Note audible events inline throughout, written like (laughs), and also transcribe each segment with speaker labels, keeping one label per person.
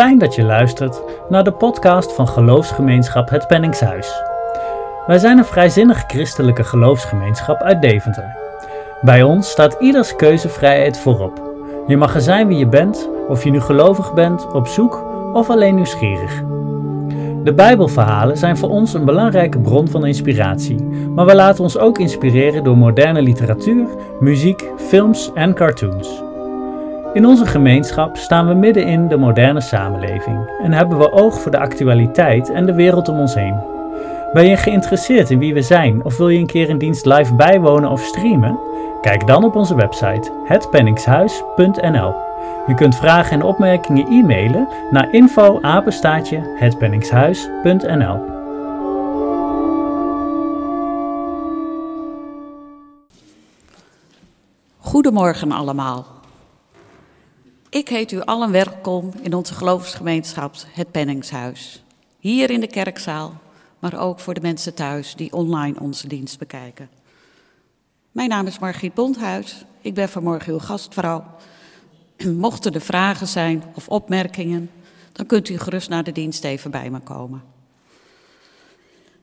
Speaker 1: fijn dat je luistert naar de podcast van geloofsgemeenschap Het Penningshuis. Wij zijn een vrijzinnig christelijke geloofsgemeenschap uit Deventer. Bij ons staat ieders keuzevrijheid voorop. Je mag er zijn wie je bent, of je nu gelovig bent, op zoek of alleen nieuwsgierig. De Bijbelverhalen zijn voor ons een belangrijke bron van inspiratie, maar we laten ons ook inspireren door moderne literatuur, muziek, films en cartoons. In onze gemeenschap staan we midden in de moderne samenleving en hebben we oog voor de actualiteit en de wereld om ons heen. Ben je geïnteresseerd in wie we zijn of wil je een keer een dienst live bijwonen of streamen? Kijk dan op onze website hetpenningshuis.nl. Je kunt vragen en opmerkingen e-mailen naar info hetpenningshuis.nl.
Speaker 2: Goedemorgen allemaal. Ik heet u allen welkom in onze geloofsgemeenschap Het Penningshuis. Hier in de kerkzaal, maar ook voor de mensen thuis die online onze dienst bekijken. Mijn naam is Margriet Bondhuis. Ik ben vanmorgen uw gastvrouw. (clears throat) Mochten er vragen zijn of opmerkingen, dan kunt u gerust naar de dienst even bij me komen.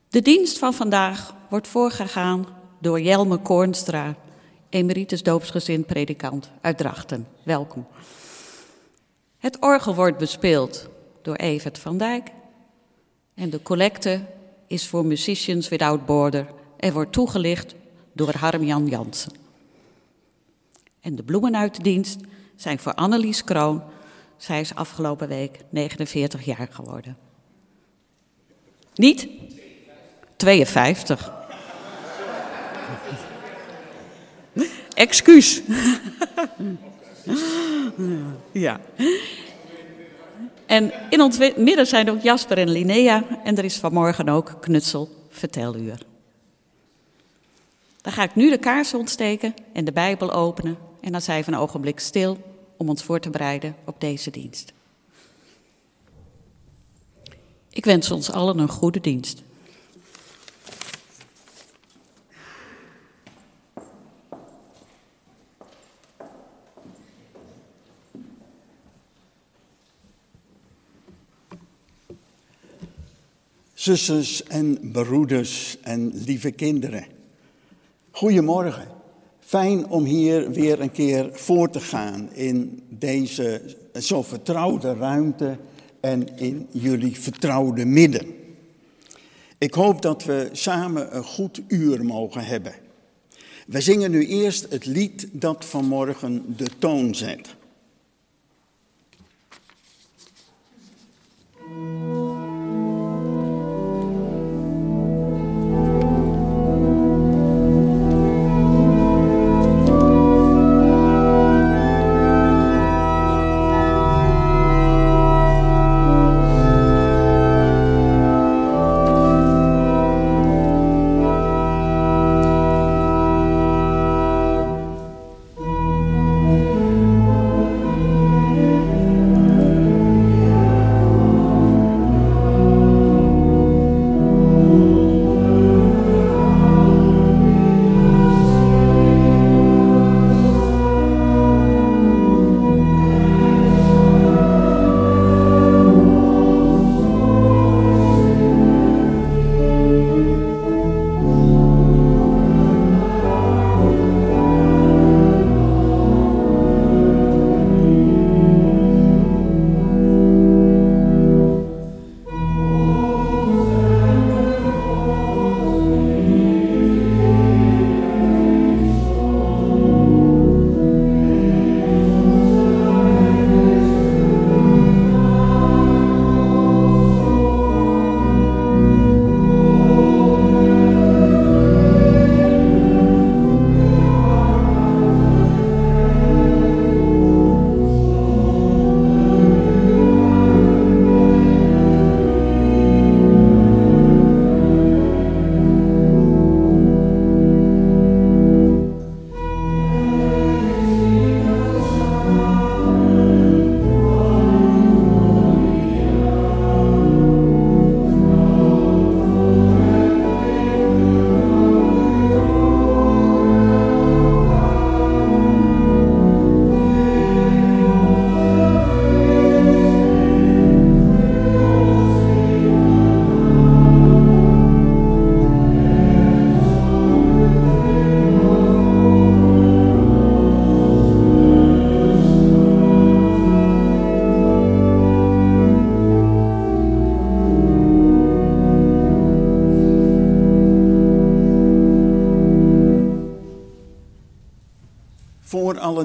Speaker 2: De dienst van vandaag wordt voorgegaan door Jelme Koornstra, emeritus doopsgezind predikant uit Drachten. Welkom. Het orgel wordt bespeeld door Evert van Dijk en de collecte is voor Musicians Without Border en wordt toegelicht door Harm-Jan Jansen. En de bloemen uit de dienst zijn voor Annelies Kroon. Zij is afgelopen week 49 jaar geworden. Niet? 52. Excuus. (laughs) (gasps) ja. En in ons midden zijn ook Jasper en Linnea. En er is vanmorgen ook Knutsel Verteluur. Dan ga ik nu de kaars ontsteken en de Bijbel openen. En dan zijn we een ogenblik stil om ons voor te bereiden op deze dienst. Ik wens ons allen een goede dienst.
Speaker 3: Zusters en broeders en lieve kinderen. Goedemorgen. Fijn om hier weer een keer voor te gaan in deze zo vertrouwde ruimte en in jullie vertrouwde midden. Ik hoop dat we samen een goed uur mogen hebben. We zingen nu eerst het lied dat vanmorgen de toon zet.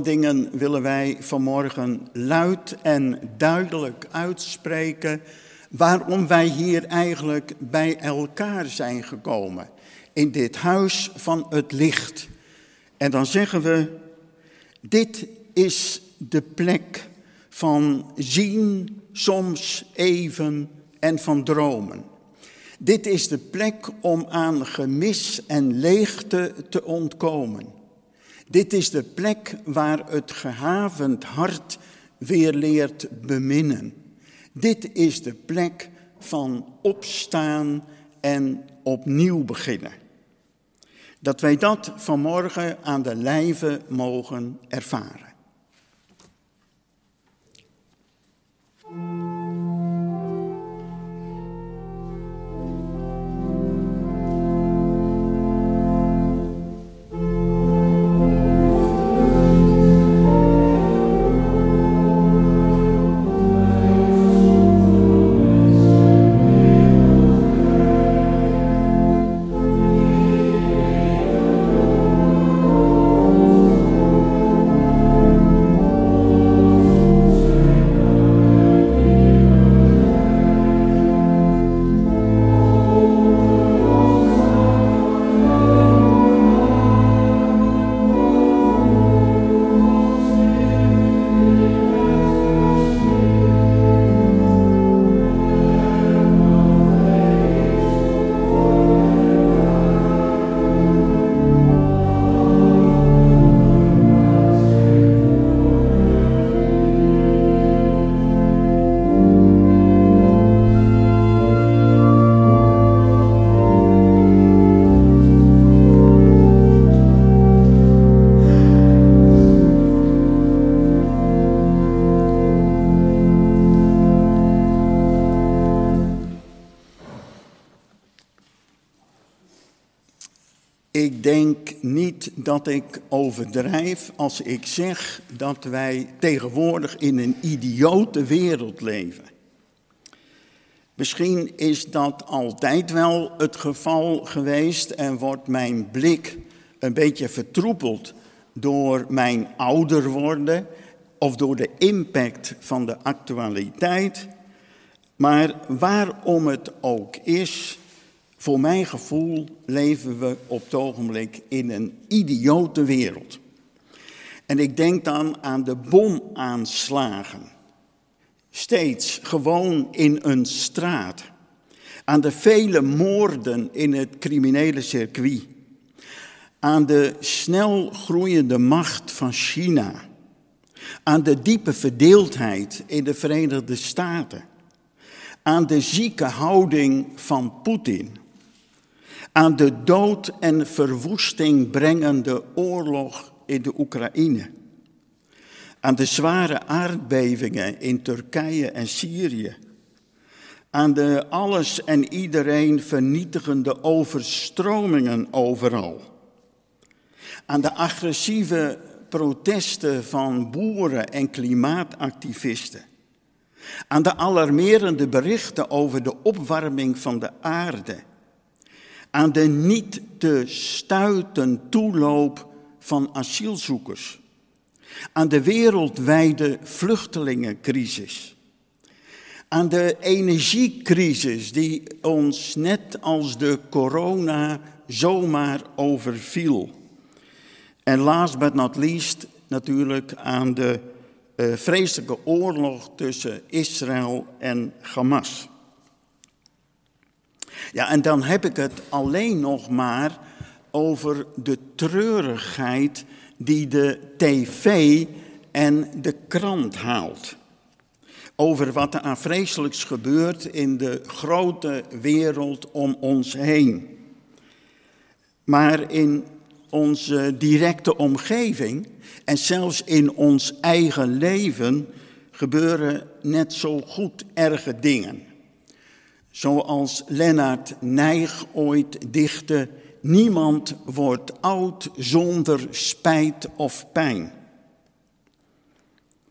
Speaker 3: Dingen willen wij vanmorgen luid en duidelijk uitspreken waarom wij hier eigenlijk bij elkaar zijn gekomen. In dit huis van het licht. En dan zeggen we, dit is de plek van zien, soms even en van dromen. Dit is de plek om aan gemis en leegte te ontkomen. Dit is de plek waar het gehavend hart weer leert beminnen. Dit is de plek van opstaan en opnieuw beginnen. Dat wij dat vanmorgen aan de lijve mogen ervaren. Dat ik overdrijf als ik zeg dat wij tegenwoordig in een idiote wereld leven. Misschien is dat altijd wel het geval geweest en wordt mijn blik een beetje vertroepeld door mijn ouder worden of door de impact van de actualiteit. Maar waarom het ook is, voor mijn gevoel leven we op het ogenblik in een idiote wereld. En ik denk dan aan de bomaanslagen. Steeds gewoon in een straat. Aan de vele moorden in het criminele circuit. Aan de snel groeiende macht van China. Aan de diepe verdeeldheid in de Verenigde Staten. Aan de zieke houding van Poetin aan de dood en verwoesting brengende oorlog in de Oekraïne, aan de zware aardbevingen in Turkije en Syrië, aan de alles en iedereen vernietigende overstromingen overal, aan de agressieve protesten van boeren en klimaatactivisten, aan de alarmerende berichten over de opwarming van de aarde aan de niet te stuiten toeloop van asielzoekers, aan de wereldwijde vluchtelingencrisis, aan de energiecrisis die ons net als de corona zomaar overviel. En last but not least natuurlijk aan de uh, vreselijke oorlog tussen Israël en Hamas. Ja, en dan heb ik het alleen nog maar over de treurigheid die de tv en de krant haalt. Over wat er aan vreselijks gebeurt in de grote wereld om ons heen. Maar in onze directe omgeving en zelfs in ons eigen leven gebeuren net zo goed erge dingen. Zoals Lennart Nijg ooit dichtte, niemand wordt oud zonder spijt of pijn.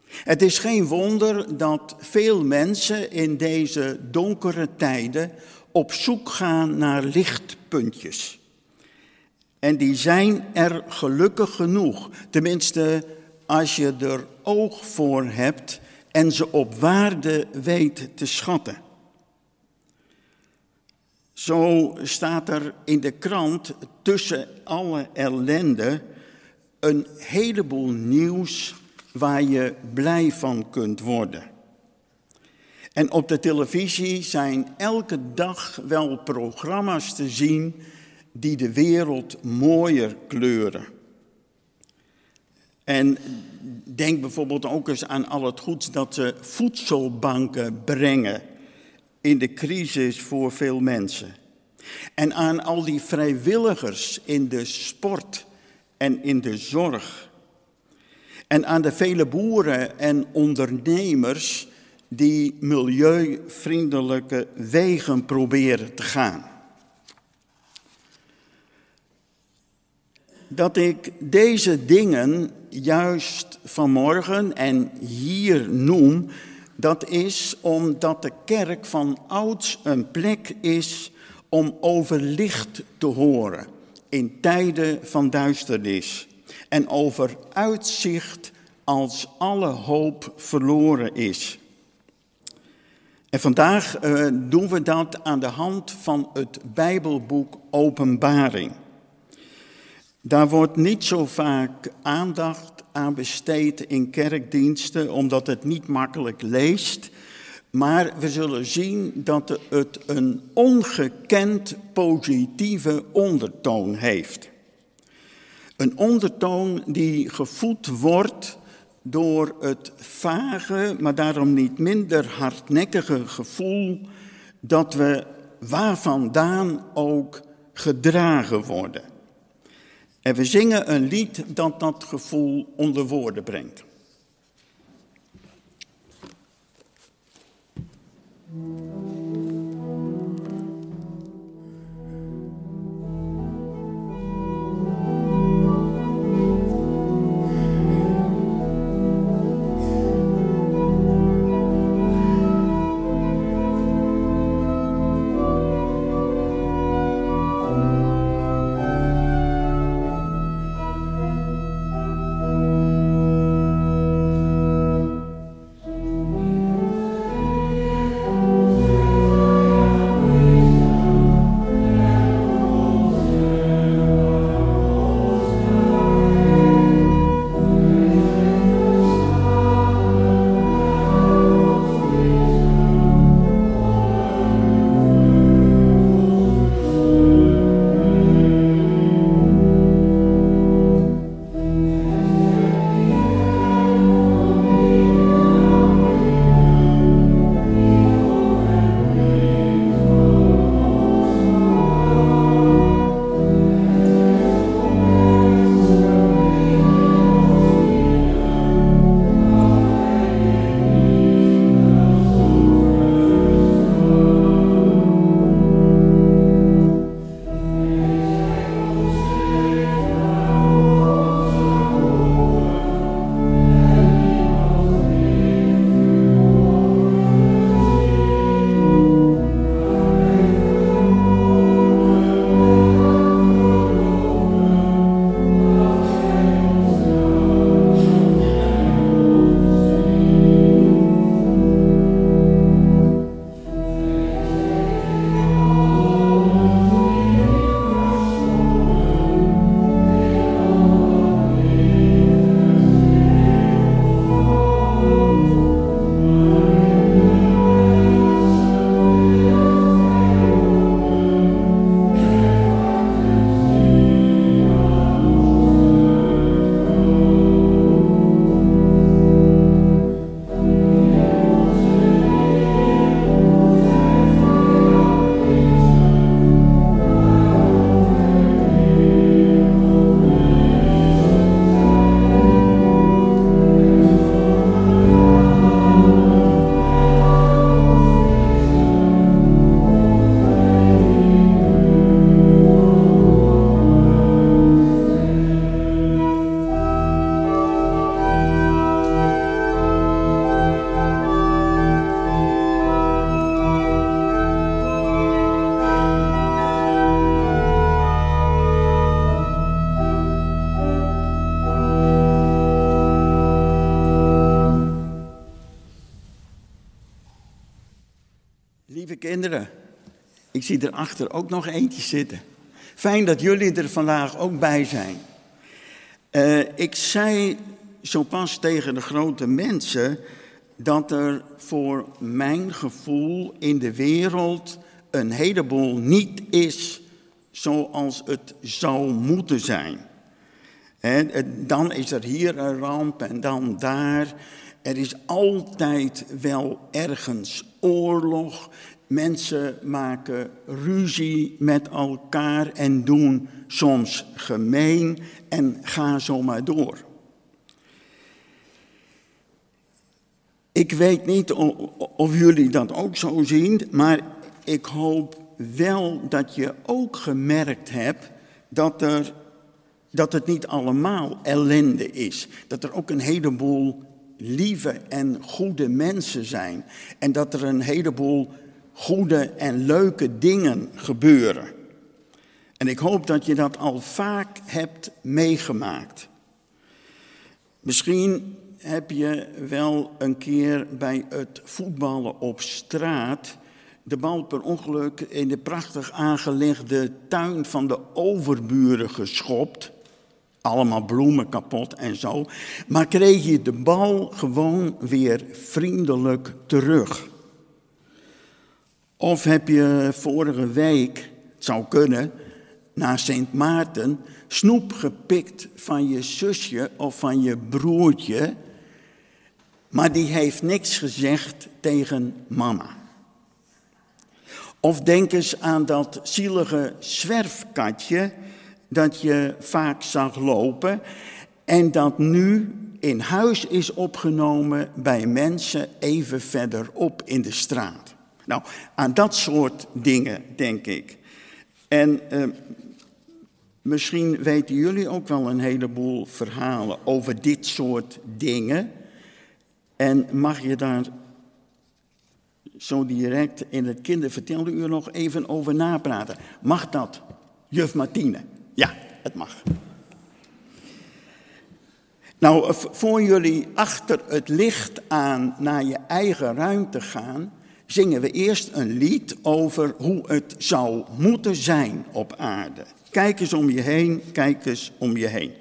Speaker 3: Het is geen wonder dat veel mensen in deze donkere tijden op zoek gaan naar lichtpuntjes. En die zijn er gelukkig genoeg, tenminste als je er oog voor hebt en ze op waarde weet te schatten. Zo staat er in de krant tussen alle ellende een heleboel nieuws waar je blij van kunt worden. En op de televisie zijn elke dag wel programma's te zien die de wereld mooier kleuren. En denk bijvoorbeeld ook eens aan al het goeds dat ze voedselbanken brengen in de crisis voor veel mensen. En aan al die vrijwilligers in de sport en in de zorg. En aan de vele boeren en ondernemers die milieuvriendelijke wegen proberen te gaan. Dat ik deze dingen juist vanmorgen en hier noem, dat is omdat de kerk van ouds een plek is om over licht te horen in tijden van duisternis en over uitzicht als alle hoop verloren is. En vandaag uh, doen we dat aan de hand van het Bijbelboek Openbaring. Daar wordt niet zo vaak aandacht aan besteed in kerkdiensten, omdat het niet makkelijk leest. Maar we zullen zien dat het een ongekend positieve ondertoon heeft. Een ondertoon die gevoed wordt door het vage, maar daarom niet minder hardnekkige gevoel dat we waar vandaan ook gedragen worden. En we zingen een lied dat dat gevoel onder woorden brengt. Zie erachter ook nog eentje zitten. Fijn dat jullie er vandaag ook bij zijn. Uh, ik zei zo pas tegen de grote mensen dat er voor mijn gevoel in de wereld een heleboel niet is zoals het zou moeten zijn. dan is er hier een ramp en dan daar. Er is altijd wel ergens oorlog. Mensen maken ruzie met elkaar en doen soms gemeen en ga zo maar door. Ik weet niet of jullie dat ook zo zien, maar ik hoop wel dat je ook gemerkt hebt dat, er, dat het niet allemaal ellende is. Dat er ook een heleboel lieve en goede mensen zijn. En dat er een heleboel goede en leuke dingen gebeuren. En ik hoop dat je dat al vaak hebt meegemaakt. Misschien heb je wel een keer bij het voetballen op straat de bal per ongeluk in de prachtig aangelegde tuin van de overburen geschopt. Allemaal bloemen kapot en zo. Maar kreeg je de bal gewoon weer vriendelijk terug. Of heb je vorige week, het zou kunnen, na Sint Maarten, snoep gepikt van je zusje of van je broertje, maar die heeft niks gezegd tegen mama. Of denk eens aan dat zielige zwerfkatje dat je vaak zag lopen en dat nu in huis is opgenomen bij mensen even verderop in de straat. Nou, aan dat soort dingen denk ik. En eh, misschien weten jullie ook wel een heleboel verhalen over dit soort dingen. En mag je daar zo direct in het kinderverteluur nog even over napraten? Mag dat, juf Martine? Ja, het mag. Nou, voor jullie achter het licht aan naar je eigen ruimte gaan, zingen we eerst een lied over hoe het zou moeten zijn op aarde. Kijk eens om je heen, kijk eens om je heen.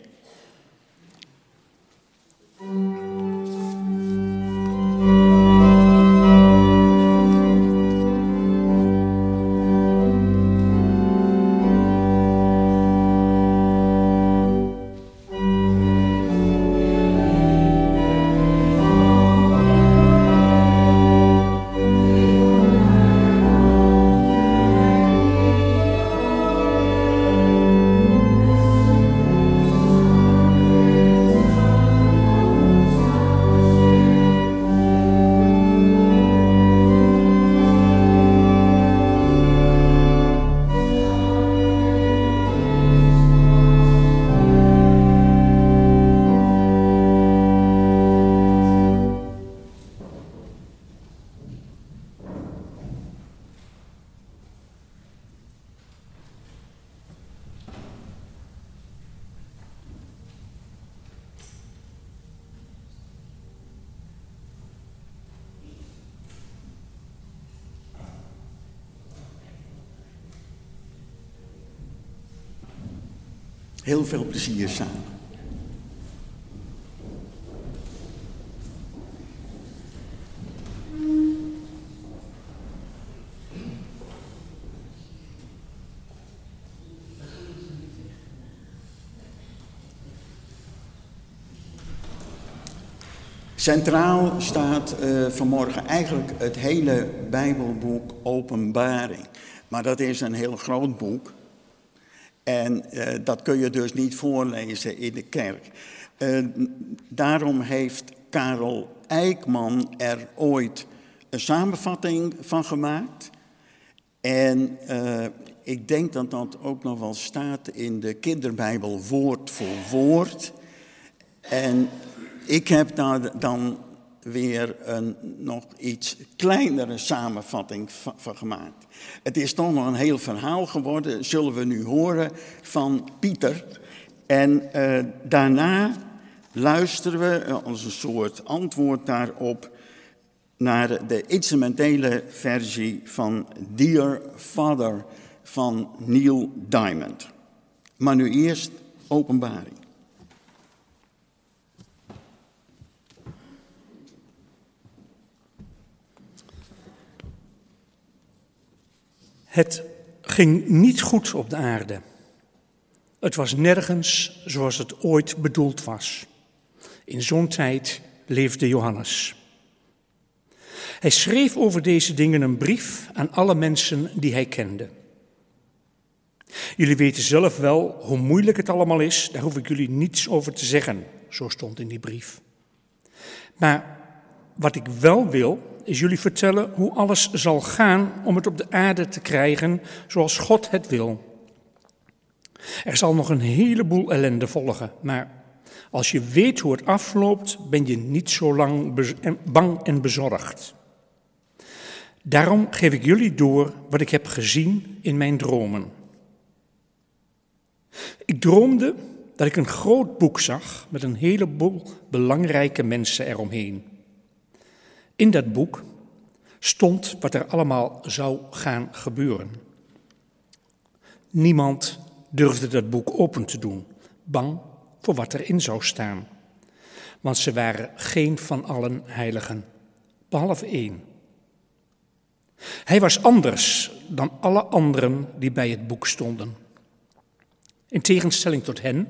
Speaker 3: Veel plezier samen. Centraal staat uh, vanmorgen eigenlijk het hele Bijbelboek Openbaring. Maar dat is een heel groot boek. En uh, dat kun je dus niet voorlezen in de kerk. Uh, daarom heeft Karel Eijkman er ooit een samenvatting van gemaakt. En uh, ik denk dat dat ook nog wel staat in de kinderbijbel woord voor woord. En ik heb daar dan weer een nog iets kleinere samenvatting van gemaakt. Het is toch nog een heel verhaal geworden, zullen we nu horen van Pieter. En uh, daarna luisteren we als een soort antwoord daarop naar de instrumentele versie van Dear Father van Neil Diamond. Maar nu eerst openbaring.
Speaker 4: Het ging niet goed op de aarde. Het was nergens zoals het ooit bedoeld was. In zo'n tijd leefde Johannes. Hij schreef over deze dingen een brief aan alle mensen die hij kende. Jullie weten zelf wel hoe moeilijk het allemaal is, daar hoef ik jullie niets over te zeggen, zo stond in die brief. Maar wat ik wel wil, is jullie vertellen hoe alles zal gaan om het op de aarde te krijgen zoals God het wil. Er zal nog een heleboel ellende volgen, maar als je weet hoe het afloopt, ben je niet zo lang bang en bezorgd. Daarom geef ik jullie door wat ik heb gezien in mijn dromen. Ik droomde dat ik een groot boek zag met een heleboel belangrijke mensen eromheen. In dat boek stond wat er allemaal zou gaan gebeuren. Niemand durfde dat boek open te doen, bang voor wat erin zou staan. Want ze waren geen van allen heiligen, behalve één. Hij was anders dan alle anderen die bij het boek stonden. In tegenstelling tot hen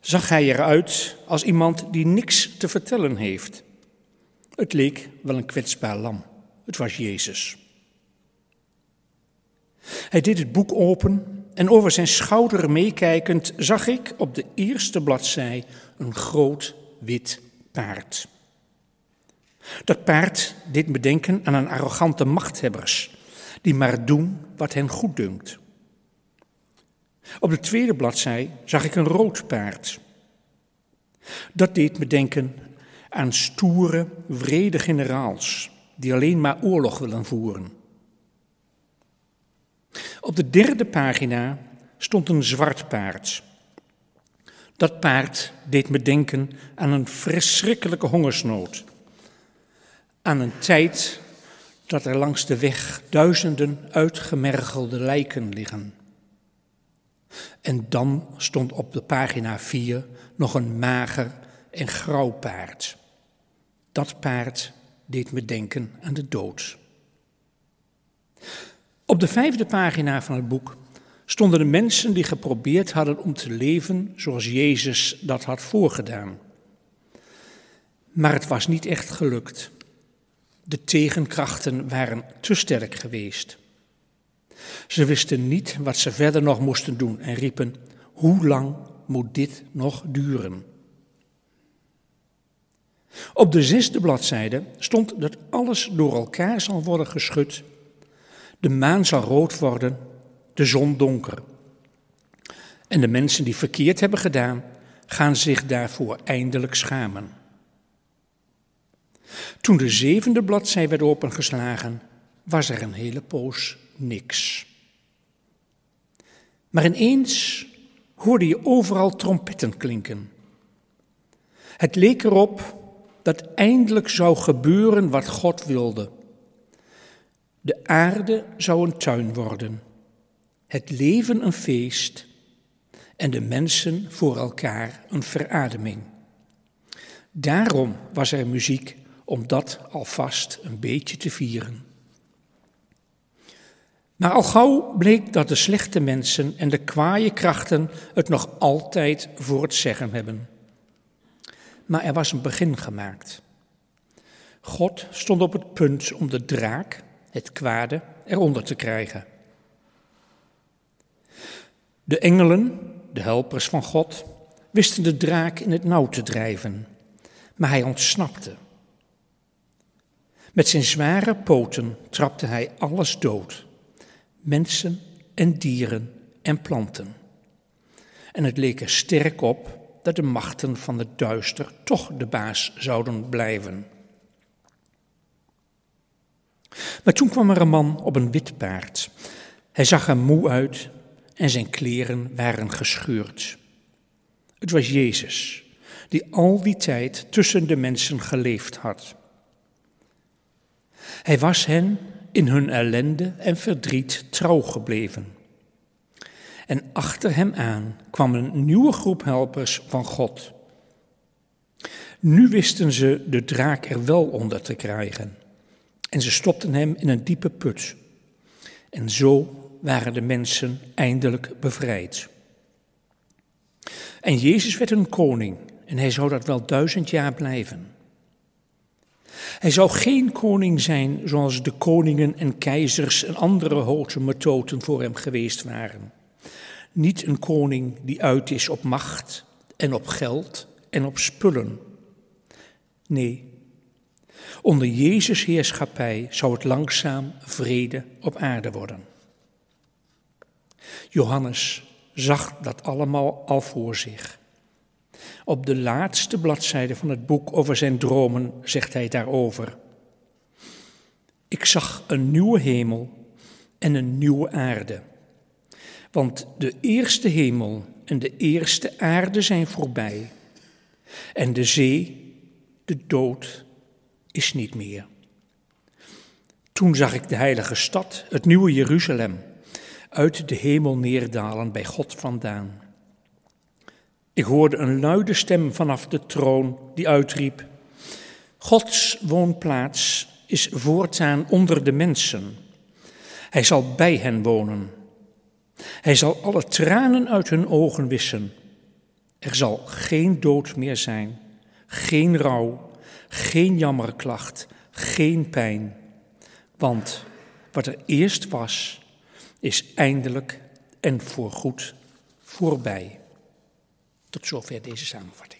Speaker 4: zag hij eruit als iemand die niks te vertellen heeft. Het leek wel een kwetsbaar lam. Het was Jezus. Hij deed het boek open en over zijn schouder meekijkend zag ik op de eerste bladzij een groot wit paard. Dat paard deed me denken aan een arrogante machthebbers, die maar doen wat hen goeddunkt. Op de tweede bladzij zag ik een rood paard. Dat deed me denken aan stoere, vrede generaals die alleen maar oorlog willen voeren. Op de derde pagina stond een zwart paard. Dat paard deed me denken aan een verschrikkelijke hongersnood. Aan een tijd dat er langs de weg duizenden uitgemergelde lijken liggen. En dan stond op de pagina 4 nog een mager en grauw paard. Dat paard deed me denken aan de dood. Op de vijfde pagina van het boek stonden de mensen die geprobeerd hadden om te leven zoals Jezus dat had voorgedaan. Maar het was niet echt gelukt. De tegenkrachten waren te sterk geweest. Ze wisten niet wat ze verder nog moesten doen en riepen: Hoe lang moet dit nog duren? Op de zesde bladzijde stond dat alles door elkaar zal worden geschud. De maan zal rood worden, de zon donker. En de mensen die verkeerd hebben gedaan, gaan zich daarvoor eindelijk schamen. Toen de zevende bladzij werd opengeslagen, was er een hele poos niks. Maar ineens hoorde je overal trompetten klinken. Het leek erop dat eindelijk zou gebeuren wat God wilde. De aarde zou een tuin worden, het leven een feest en de mensen voor elkaar een verademing. Daarom was er muziek om dat alvast een beetje te vieren. Maar al gauw bleek dat de slechte mensen en de kwaaie krachten het nog altijd voor het zeggen hebben maar er was een begin gemaakt. God stond op het punt om de draak, het kwade, eronder te krijgen. De engelen, de helpers van God, wisten de draak in het nauw te drijven, maar hij ontsnapte. Met zijn zware poten trapte hij alles dood, mensen en dieren en planten. En het leek er sterk op dat de machten van het duister toch de baas zouden blijven. Maar toen kwam er een man op een wit paard. Hij zag er moe uit en zijn kleren waren gescheurd. Het was Jezus, die al die tijd tussen de mensen geleefd had. Hij was hen in hun ellende en verdriet trouw gebleven. En achter hem aan kwam een nieuwe groep helpers van God. Nu wisten ze de draak er wel onder te krijgen. En ze stopten hem in een diepe put. En zo waren de mensen eindelijk bevrijd. En Jezus werd een koning en hij zou dat wel duizend jaar blijven. Hij zou geen koning zijn zoals de koningen en keizers en andere hoge methoden voor hem geweest waren. Niet een koning die uit is op macht en op geld en op spullen. Nee, onder Jezus' heerschappij zou het langzaam vrede op aarde worden. Johannes zag dat allemaal al voor zich. Op de laatste bladzijde van het boek over zijn dromen zegt hij daarover. Ik zag een nieuwe hemel en een nieuwe aarde. Want de eerste hemel en de eerste aarde zijn voorbij. En de zee, de dood, is niet meer. Toen zag ik de heilige stad, het nieuwe Jeruzalem, uit de hemel neerdalen bij God vandaan. Ik hoorde een luide stem vanaf de troon die uitriep: Gods woonplaats is voortaan onder de mensen. Hij zal bij hen wonen. Hij zal alle tranen uit hun ogen wissen. Er zal geen dood meer zijn, geen rouw, geen jammerklacht, geen pijn. Want wat er eerst was, is eindelijk en voorgoed voorbij. Tot zover deze samenvatting.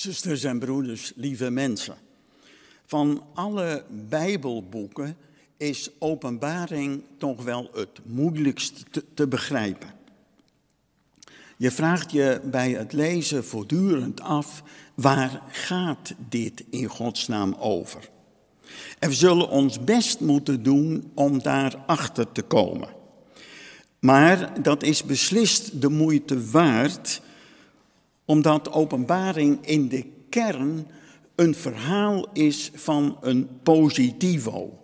Speaker 3: Zusters en broeders, lieve mensen. Van alle Bijbelboeken is Openbaring toch wel het moeilijkst te, te begrijpen. Je vraagt je bij het lezen voortdurend af, waar gaat dit in godsnaam over? En we zullen ons best moeten doen om daarachter te komen. Maar dat is beslist de moeite waard, omdat openbaring in de kern een verhaal is van een positivo.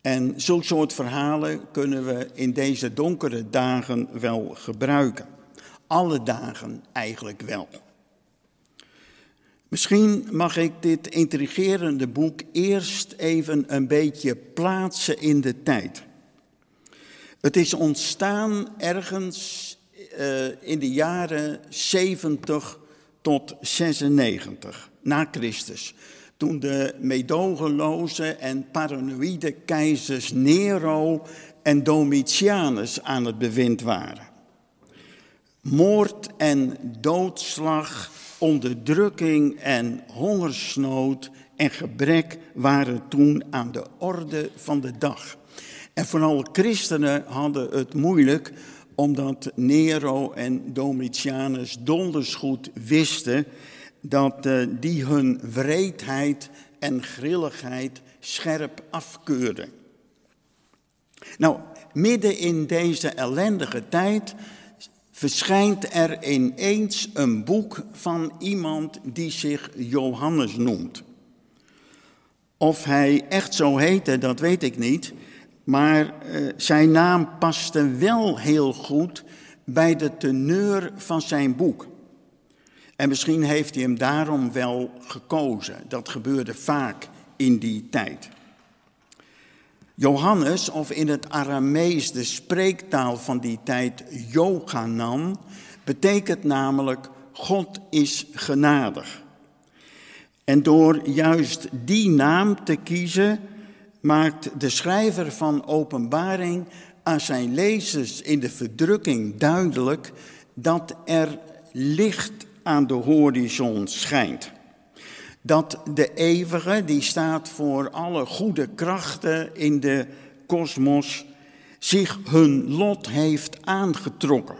Speaker 3: En zulke soort verhalen kunnen we in deze donkere dagen wel gebruiken. Alle dagen eigenlijk wel. Misschien mag ik dit intrigerende boek eerst even een beetje plaatsen in de tijd. Het is ontstaan ergens in de jaren 70 tot 96 na Christus. Toen de meedogenloze en paranoïde keizers Nero en Domitianus aan het bewind waren. Moord en doodslag, onderdrukking en hongersnood en gebrek waren toen aan de orde van de dag. En vooral christenen hadden het moeilijk omdat Nero en Domitianus donders goed wisten dat uh, die hun wreedheid en grilligheid scherp afkeurden. Nou, midden in deze ellendige tijd verschijnt er ineens een boek van iemand die zich Johannes noemt. Of hij echt zo heette, dat weet ik niet. Maar uh, zijn naam paste wel heel goed bij de teneur van zijn boek. En misschien heeft hij hem daarom wel gekozen. Dat gebeurde vaak in die tijd. Johannes, of in het Aramees de spreektaal van die tijd Johanan, betekent namelijk God is genadig. En door juist die naam te kiezen, maakt de schrijver van Openbaring aan zijn lezers in de verdrukking duidelijk dat er licht aan de horizon schijnt. Dat de eeuwige, die staat voor alle goede krachten in de kosmos, zich hun lot heeft aangetrokken.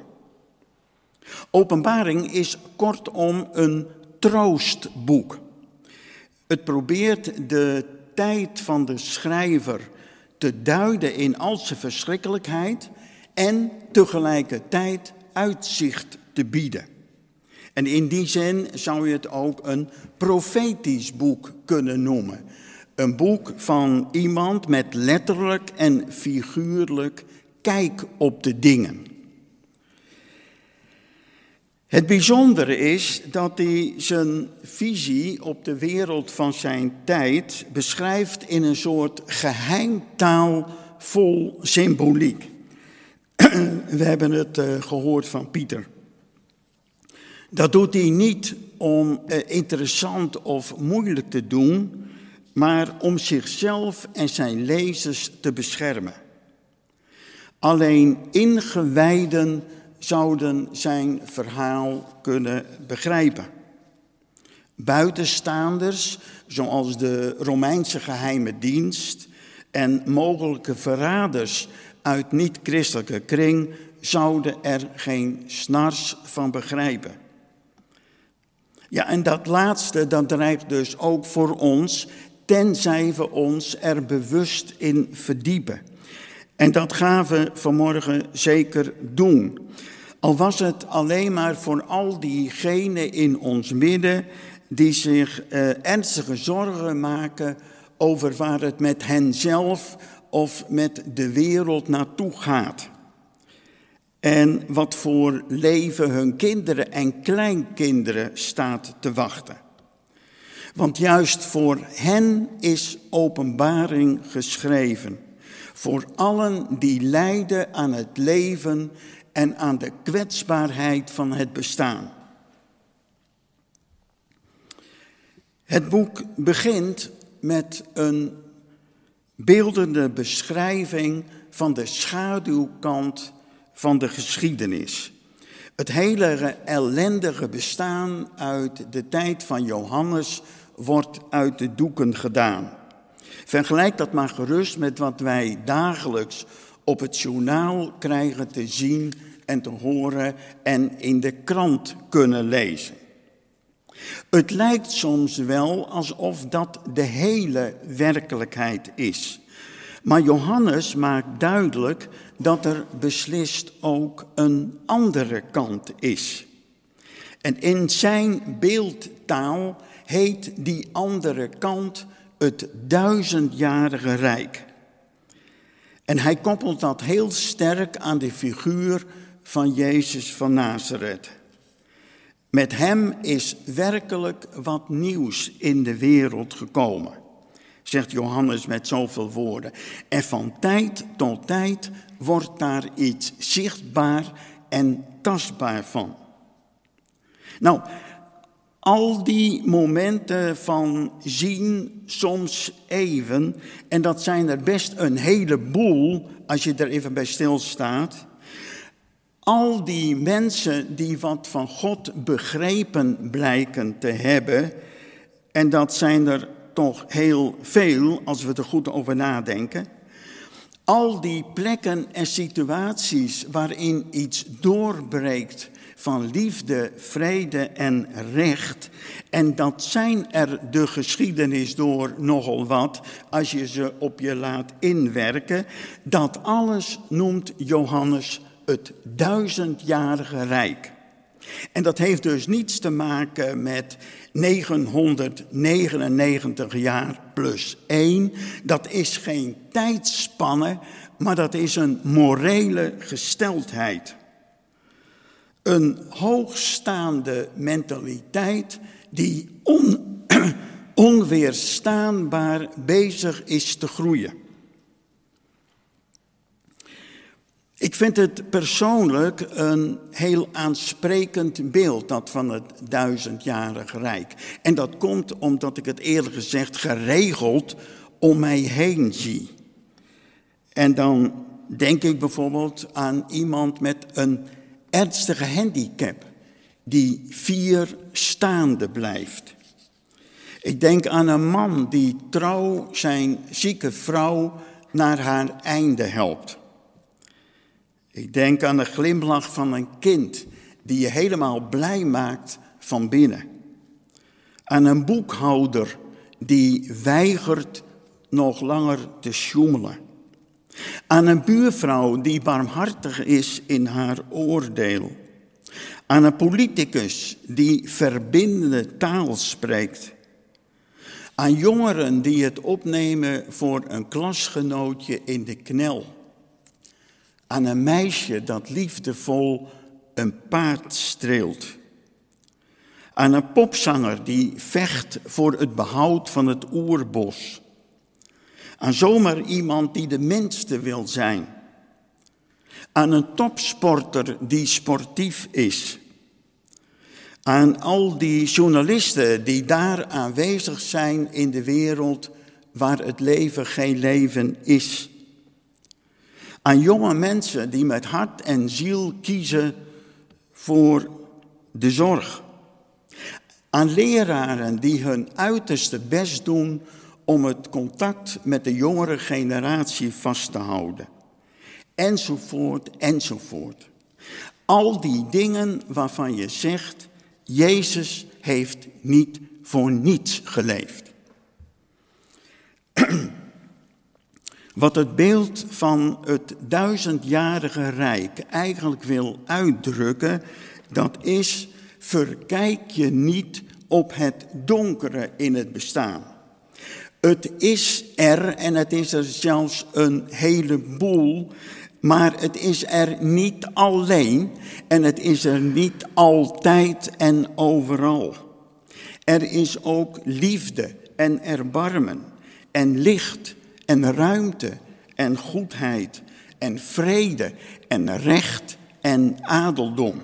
Speaker 3: Openbaring is kortom een troostboek. Het probeert de tijd van de schrijver te duiden in al zijn verschrikkelijkheid en tegelijkertijd uitzicht te bieden. En in die zin zou je het ook een profetisch boek kunnen noemen. Een boek van iemand met letterlijk en figuurlijk kijk op de dingen. Het bijzondere is dat hij zijn visie op de wereld van zijn tijd beschrijft in een soort geheimtaal vol symboliek. (clears throat) We hebben het uh, gehoord van Pieter. Dat doet hij niet om uh, interessant of moeilijk te doen, maar om zichzelf en zijn lezers te beschermen. Alleen ingewijden zouden zijn verhaal kunnen begrijpen. Buitenstaanders, zoals de Romeinse geheime dienst en mogelijke verraders uit niet-christelijke kring, zouden er geen snars van begrijpen. Ja, en dat laatste, dat dreigt dus ook voor ons, tenzij we ons er bewust in verdiepen. En dat gaan we vanmorgen zeker doen. Al was het alleen maar voor al diegenen in ons midden die zich uh, ernstige zorgen maken over waar het met hen zelf of met de wereld naartoe gaat. En wat voor leven hun kinderen en kleinkinderen staat te wachten. Want juist voor hen is openbaring geschreven. Voor allen die lijden aan het leven en aan de kwetsbaarheid van het bestaan. Het boek begint met een beeldende beschrijving van de schaduwkant van de geschiedenis. Het hele ellendige bestaan uit de tijd van Johannes wordt uit de doeken gedaan. Vergelijk dat maar gerust met wat wij dagelijks op het journaal krijgen te zien en te horen en in de krant kunnen lezen. Het lijkt soms wel alsof dat de hele werkelijkheid is. Maar Johannes maakt duidelijk dat er beslist ook een andere kant is. En in zijn beeldtaal heet die andere kant het duizendjarige rijk. En hij koppelt dat heel sterk aan de figuur van Jezus van Nazareth. Met hem is werkelijk wat nieuws in de wereld gekomen, zegt Johannes met zoveel woorden. En van tijd tot tijd wordt daar iets zichtbaar en tastbaar van. Nou, al die momenten van zien soms even, en dat zijn er best een heleboel als je er even bij stilstaat. Al die mensen die wat van God begrepen blijken te hebben, en dat zijn er toch heel veel als we er goed over nadenken. Al die plekken en situaties waarin iets doorbreekt van liefde, vrede en recht. En dat zijn er de geschiedenis door nogal wat, als je ze op je laat inwerken. Dat alles noemt Johannes het duizendjarige rijk. En dat heeft dus niets te maken met 999 jaar plus 1. Dat is geen tijdspanne, maar dat is een morele gesteldheid. Een hoogstaande mentaliteit die on, (clears throat) onweerstaanbaar bezig is te groeien. Ik vind het persoonlijk een heel aansprekend beeld, dat van het duizendjarige rijk. En dat komt omdat ik het eerlijk gezegd geregeld om mij heen zie. En dan denk ik bijvoorbeeld aan iemand met een ernstige handicap die vier staande blijft. Ik denk aan een man die trouw zijn zieke vrouw naar haar einde helpt. Ik denk aan de glimlach van een kind die je helemaal blij maakt van binnen. Aan een boekhouder die weigert nog langer te sjoemelen. Aan een buurvrouw die barmhartig is in haar oordeel. Aan een politicus die verbindende taal spreekt. Aan jongeren die het opnemen voor een klasgenootje in de knel. Aan een meisje dat liefdevol een paard streelt. Aan een popzanger die vecht voor het behoud van het oerbos aan zomaar iemand die de minste wil zijn. Aan een topsporter die sportief is. Aan al die journalisten die daar aanwezig zijn in de wereld waar het leven geen leven is. Aan jonge mensen die met hart en ziel kiezen voor de zorg. Aan leraren die hun uiterste best doen om het contact met de jongere generatie vast te houden. Enzovoort, enzovoort. Al die dingen waarvan je zegt, Jezus heeft niet voor niets geleefd. (clears throat) Wat het beeld van het duizendjarige rijk eigenlijk wil uitdrukken, dat is, verkijk je niet op het donkere in het bestaan. Het is er en het is er zelfs een heleboel, maar het is er niet alleen en het is er niet altijd en overal. Er is ook liefde en erbarmen en licht en ruimte en goedheid en vrede en recht en adeldom.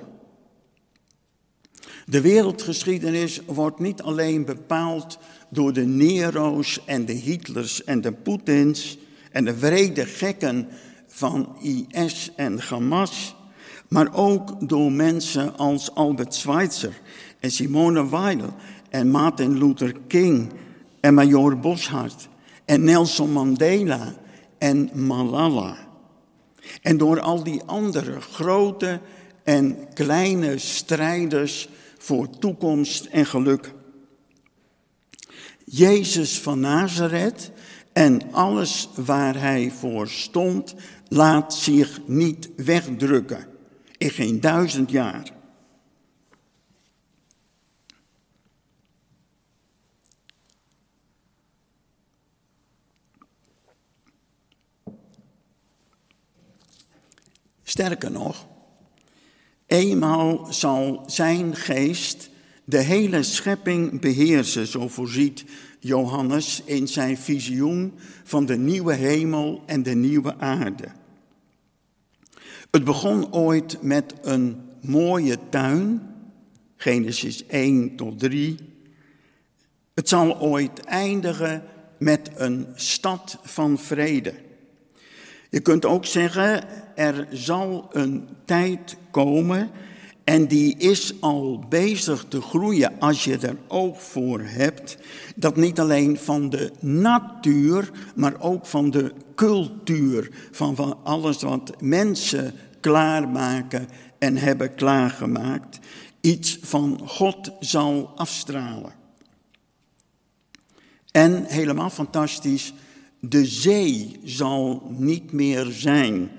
Speaker 3: De wereldgeschiedenis wordt niet alleen bepaald door de Nero's en de Hitlers en de Poetins en de wrede gekken van IS en Hamas, maar ook door mensen als Albert Schweitzer en Simone Weil en Martin Luther King en Major Boshart en Nelson Mandela en Malala. En door al die andere grote en kleine strijders voor toekomst en geluk. Jezus van Nazareth en alles waar hij voor stond, laat zich niet wegdrukken. In geen duizend jaar. Sterker nog, eenmaal zal zijn geest de hele schepping beheersen, zo voorziet Johannes in zijn visioen van de nieuwe hemel en de nieuwe aarde. Het begon ooit met een mooie tuin, Genesis 1 tot 3. Het zal ooit eindigen met een stad van vrede. Je kunt ook zeggen, er zal een tijd komen en die is al bezig te groeien als je er oog voor hebt. Dat niet alleen van de natuur, maar ook van de cultuur. Van, van alles wat mensen klaarmaken en hebben klaargemaakt. Iets van God zal afstralen. En helemaal fantastisch, de zee zal niet meer zijn.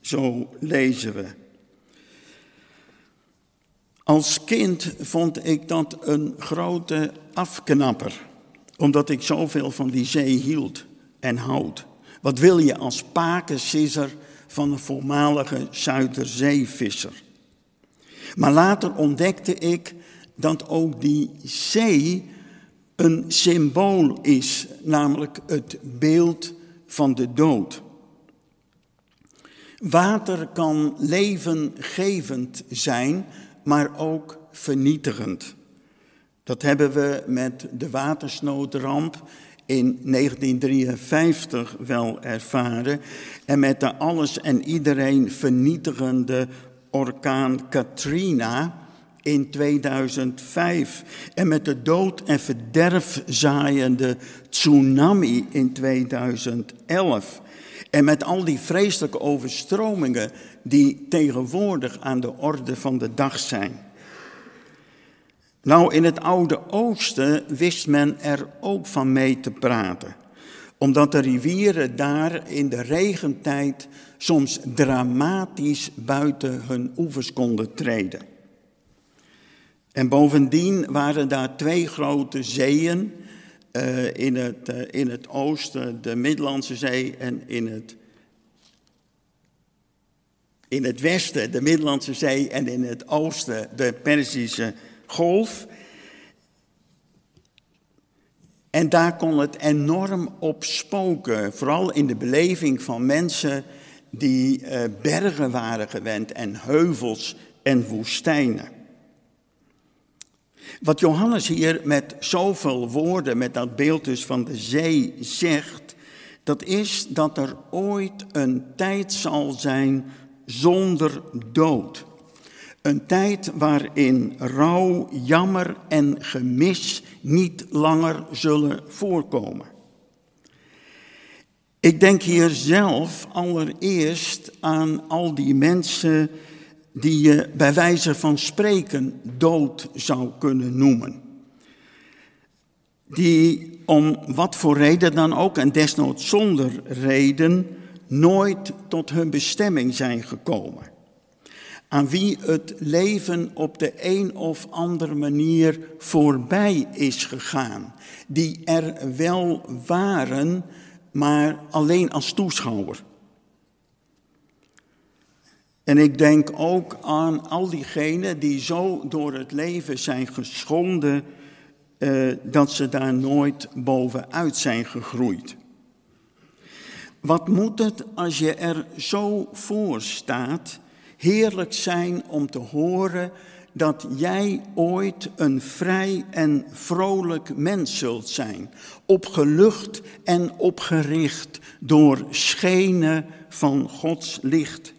Speaker 3: Zo lezen we. Als kind vond ik dat een grote afknapper, omdat ik zoveel van die zee hield en houd. Wat wil je als pakensisser van een voormalige Zuiderzeevisser? Maar later ontdekte ik dat ook die zee een symbool is, namelijk het beeld van de dood. Water kan levengevend zijn, maar ook vernietigend. Dat hebben we met de watersnoodramp in 1953 wel ervaren. En met de alles en iedereen vernietigende orkaan Katrina in 2005 en met de dood en verderf zaaiende tsunami in 2011 en met al die vreselijke overstromingen die tegenwoordig aan de orde van de dag zijn. Nou, in het Oude Oosten wist men er ook van mee te praten, omdat de rivieren daar in de regentijd soms dramatisch buiten hun oevers konden treden. En bovendien waren daar twee grote zeeën, uh, in, het, uh, in het oosten de Middellandse Zee en in het in het westen de Middellandse Zee en in het oosten de Perzische Golf. En daar kon het enorm op spoken, vooral in de beleving van mensen die uh, bergen waren gewend en heuvels en woestijnen. Wat Johannes hier met zoveel woorden, met dat beeld dus van de zee zegt, dat is dat er ooit een tijd zal zijn zonder dood. Een tijd waarin rouw, jammer en gemis niet langer zullen voorkomen. Ik denk hier zelf allereerst aan al die mensen die je bij wijze van spreken dood zou kunnen noemen. Die om wat voor reden dan ook, en desnoods zonder reden, nooit tot hun bestemming zijn gekomen. Aan wie het leven op de een of andere manier voorbij is gegaan. Die er wel waren, maar alleen als toeschouwer. En ik denk ook aan al diegenen die zo door het leven zijn geschonden, eh, dat ze daar nooit bovenuit zijn gegroeid. Wat moet het als je er zo voor staat, heerlijk zijn om te horen dat jij ooit een vrij en vrolijk mens zult zijn, opgelucht en opgericht door schenen van Gods licht.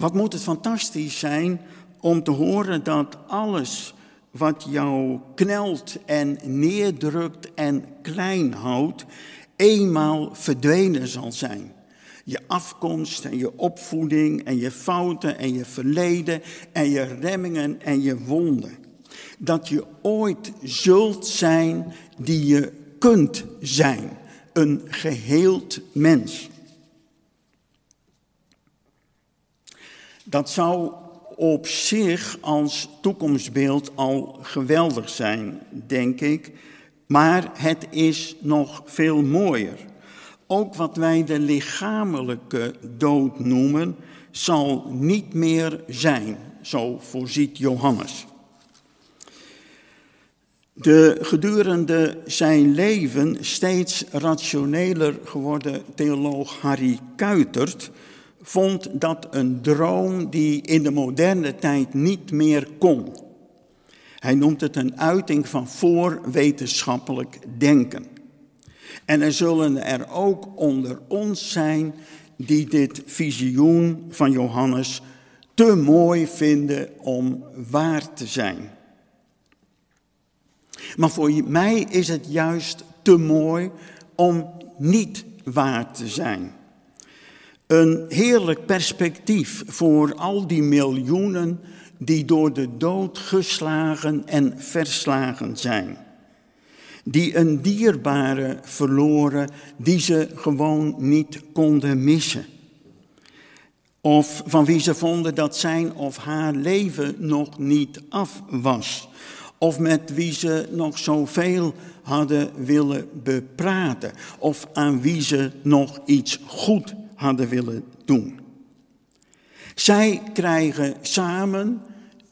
Speaker 3: Wat moet het fantastisch zijn om te horen dat alles wat jou knelt en neerdrukt en klein houdt, eenmaal verdwenen zal zijn. Je afkomst en je opvoeding en je fouten en je verleden en je remmingen en je wonden. Dat je ooit zult zijn die je kunt zijn, een geheeld mens. Dat zou op zich als toekomstbeeld al geweldig zijn, denk ik. Maar het is nog veel mooier. Ook wat wij de lichamelijke dood noemen, zal niet meer zijn, zo voorziet Johannes. De gedurende zijn leven steeds rationeler geworden theoloog Harry Kuitert vond dat een droom die in de moderne tijd niet meer kon. Hij noemt het een uiting van voorwetenschappelijk denken. En er zullen er ook onder ons zijn die dit visioen van Johannes te mooi vinden om waar te zijn. Maar voor mij is het juist te mooi om niet waar te zijn. Een heerlijk perspectief voor al die miljoenen die door de dood geslagen en verslagen zijn. Die een dierbare verloren die ze gewoon niet konden missen. Of van wie ze vonden dat zijn of haar leven nog niet af was. Of met wie ze nog zoveel hadden willen bepraten. Of aan wie ze nog iets goed hadden willen doen. Zij krijgen samen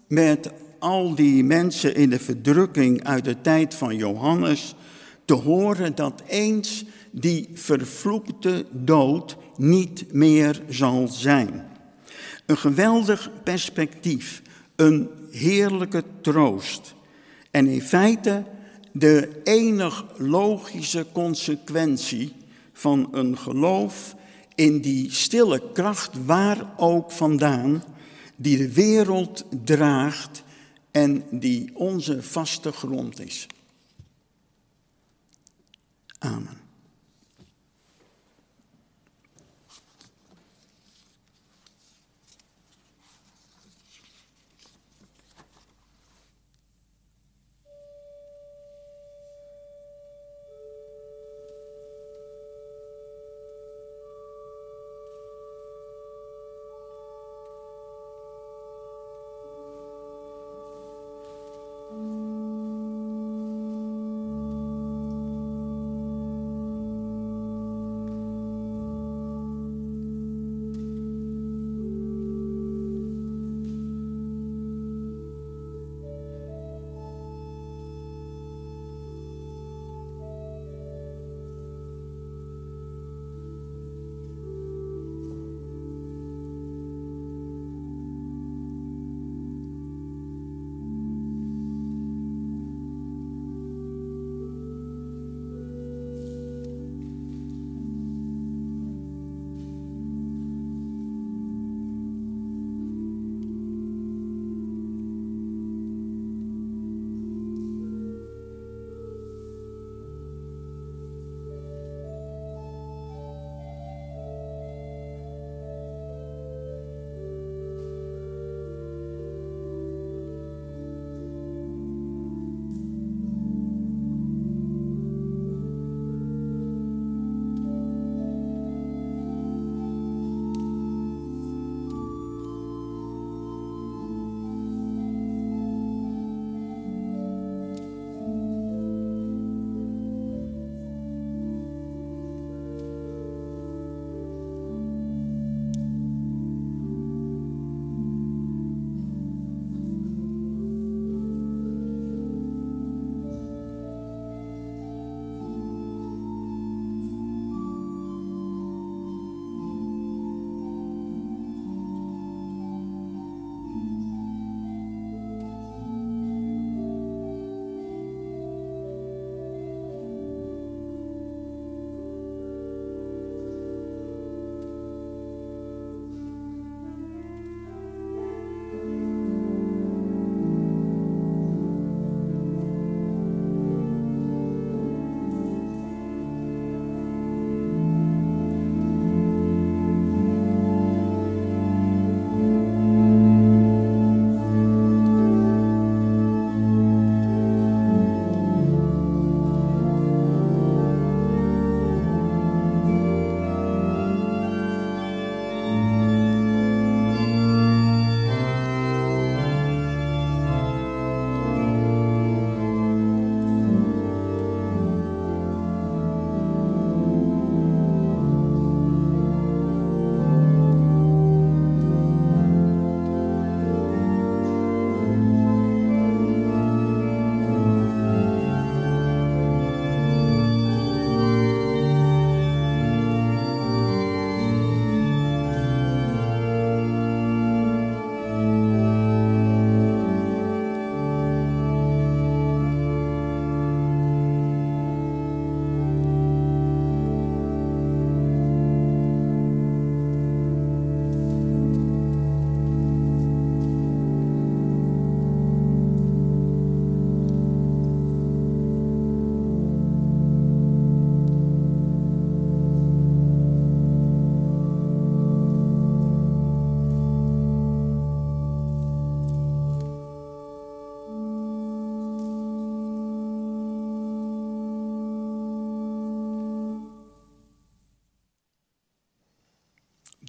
Speaker 3: met al die mensen in de verdrukking uit de tijd van Johannes te horen dat eens die vervloekte dood niet meer zal zijn. Een geweldig perspectief, een heerlijke troost. En in feite de enig logische consequentie van een geloof in die stille kracht waar ook vandaan, die de wereld draagt en die onze vaste grond is. Amen.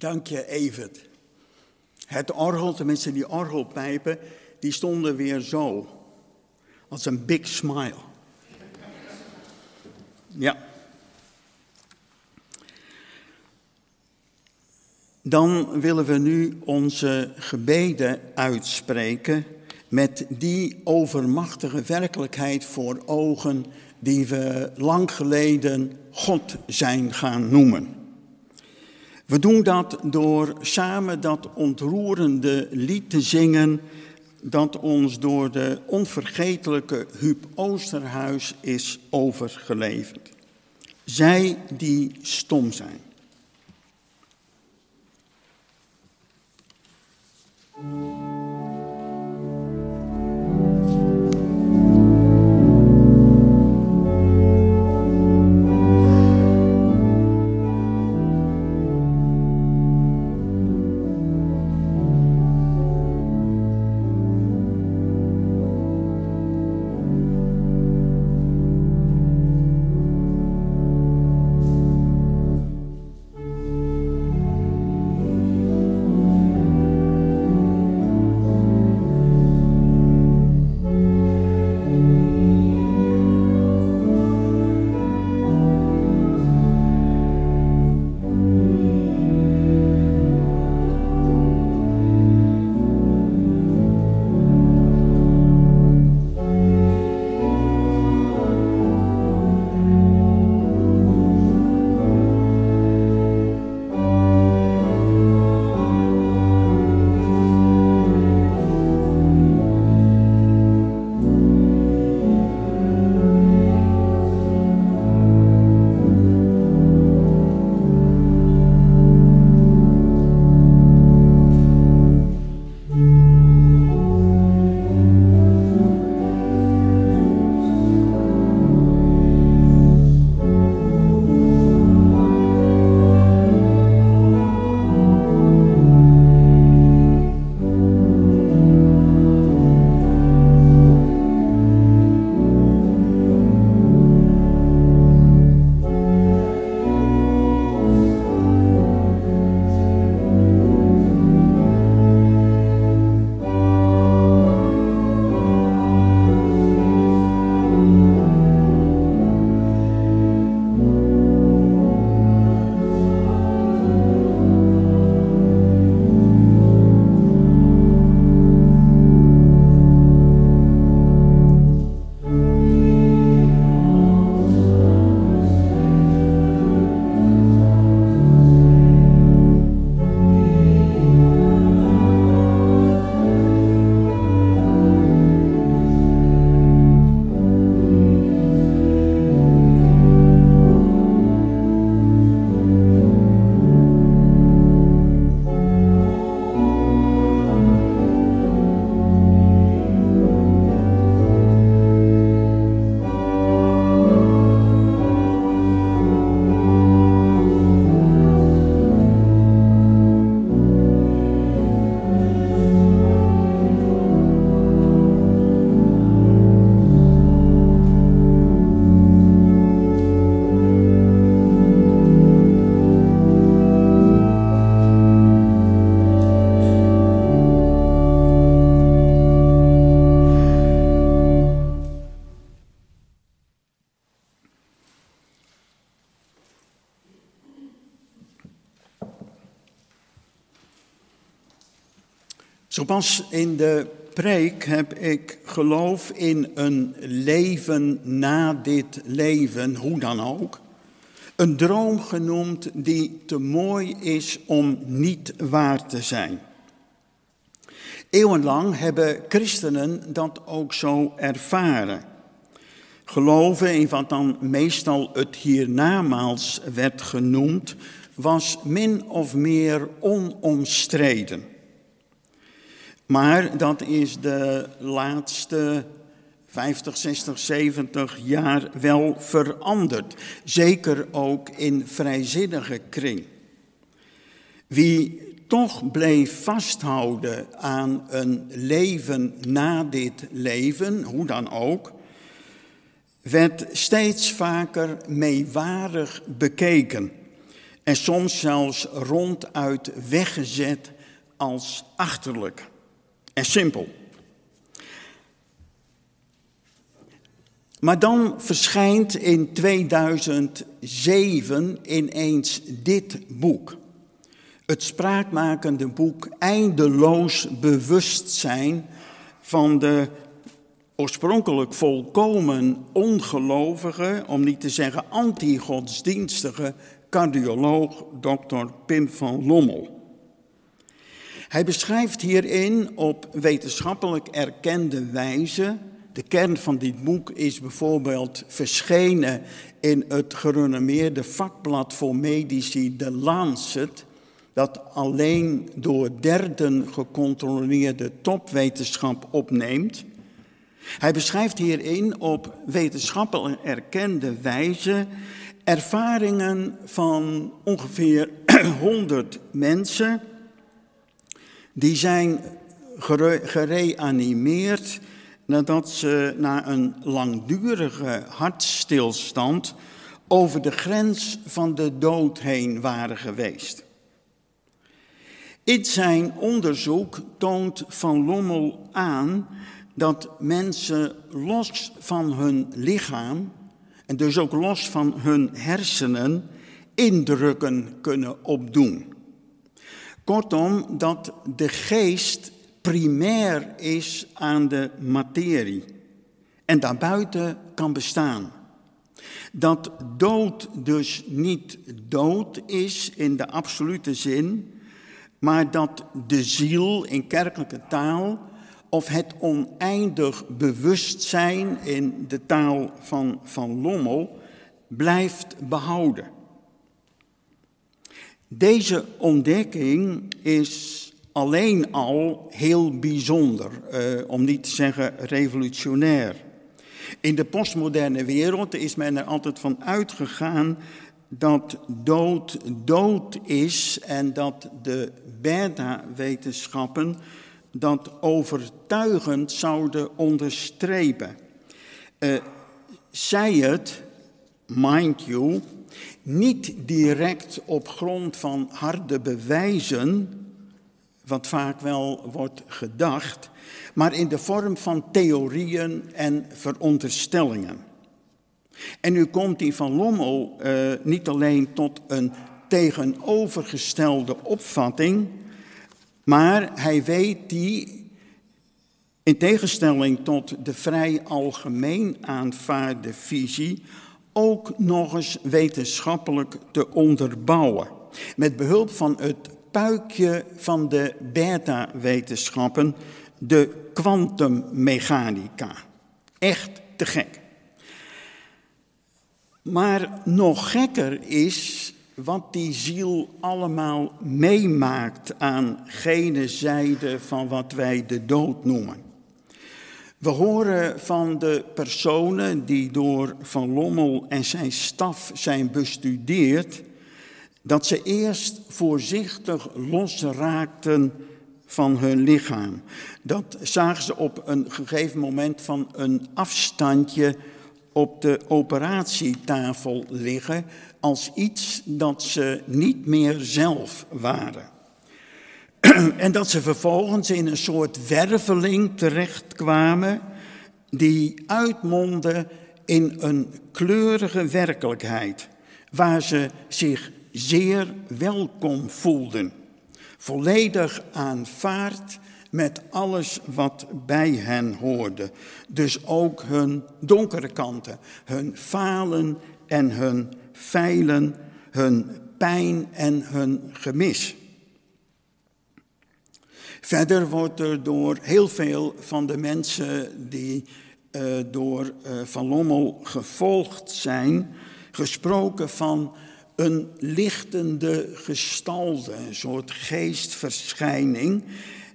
Speaker 3: Dank je, Evert. Het orgel, tenminste die orgelpijpen, die stonden weer zo. Als een big smile. Ja. Dan willen we nu onze gebeden uitspreken met die overmachtige werkelijkheid voor ogen die we lang geleden God zijn gaan noemen. We doen dat door samen dat ontroerende lied te zingen dat ons door de onvergetelijke Huub Oosterhuis is overgeleverd. Zij die stom zijn. Pas in de preek heb ik geloof in een leven na dit leven, hoe dan ook. Een droom genoemd die te mooi is om niet waar te zijn. Eeuwenlang hebben christenen dat ook zo ervaren. Geloven in wat dan meestal het hiernamaals werd genoemd, was min of meer onomstreden. Maar dat is de laatste 50, 60, 70 jaar wel veranderd. Zeker ook in vrijzinnige kring. Wie toch bleef vasthouden aan een leven na dit leven, hoe dan ook, werd steeds vaker meewarig bekeken en soms zelfs ronduit weggezet als achterlijk simpel. Maar dan verschijnt in 2007 ineens dit boek. Het spraakmakende boek Eindeloos Bewustzijn van de oorspronkelijk volkomen ongelovige, om niet te zeggen anti-godsdienstige cardioloog Dr. Pim van Lommel. Hij beschrijft hierin op wetenschappelijk erkende wijze. De kern van dit boek is bijvoorbeeld verschenen in het gerenommeerde vakblad voor medici The Lancet, dat alleen door derden gecontroleerde topwetenschap opneemt. Hij beschrijft hierin op wetenschappelijk erkende wijze ervaringen van ongeveer (clears throat) 100 mensen. Die zijn gereanimeerd nadat ze na een langdurige hartstilstand over de grens van de dood heen waren geweest. In zijn onderzoek toont Van Lommel aan dat mensen los van hun lichaam en dus ook los van hun hersenen indrukken kunnen opdoen. Kortom, dat de geest primair is aan de materie en daarbuiten kan bestaan. Dat dood dus niet dood is in de absolute zin, maar dat de ziel in kerkelijke taal of het oneindig bewustzijn in de taal van Van Lommel blijft behouden. Deze ontdekking is alleen al heel bijzonder, eh, om niet te zeggen revolutionair. In de postmoderne wereld is men er altijd van uitgegaan dat dood dood is en dat de beta-wetenschappen dat overtuigend zouden onderstrepen. Uh, zij het, mind you, niet direct op grond van harde bewijzen, wat vaak wel wordt gedacht, maar in de vorm van theorieën en veronderstellingen. En nu komt die van Lommel uh, niet alleen tot een tegenovergestelde opvatting, maar hij weet die, in tegenstelling tot de vrij algemeen aanvaarde visie, ook nog eens wetenschappelijk te onderbouwen. Met behulp van het puikje van de beta-wetenschappen, de kwantummechanica. Echt te gek. Maar nog gekker is wat die ziel allemaal meemaakt aan gene zijde van wat wij de dood noemen. We horen van de personen die door Van Lommel en zijn staf zijn bestudeerd, dat ze eerst voorzichtig losraakten van hun lichaam. Dat zagen ze op een gegeven moment van een afstandje op de operatietafel liggen als iets dat ze niet meer zelf waren. (clears throat) En dat ze vervolgens in een soort werveling terechtkwamen die uitmondde in een kleurige werkelijkheid, waar ze zich zeer welkom voelden, volledig aanvaard met alles wat bij hen hoorde. Dus ook hun donkere kanten, hun falen en hun feilen, hun pijn en hun gemis. Verder wordt er door heel veel van de mensen die uh, door uh, Van Lommel gevolgd zijn, gesproken van een lichtende gestalte, een soort geestverschijning,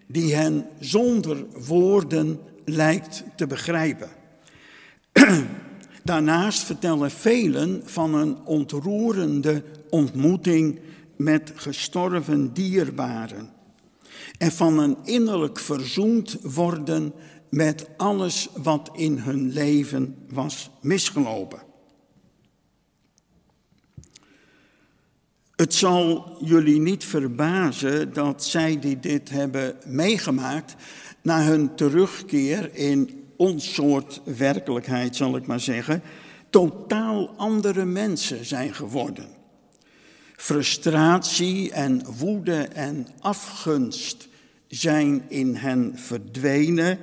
Speaker 3: die hen zonder woorden lijkt te begrijpen. (clears throat) Daarnaast vertellen velen van een ontroerende ontmoeting met gestorven dierbaren. En van een innerlijk verzoend worden met alles wat in hun leven was misgelopen. Het zal jullie niet verbazen dat zij die dit hebben meegemaakt, na hun terugkeer in ons soort werkelijkheid, zal ik maar zeggen, totaal andere mensen zijn geworden. Frustratie en woede en afgunst zijn in hen verdwenen.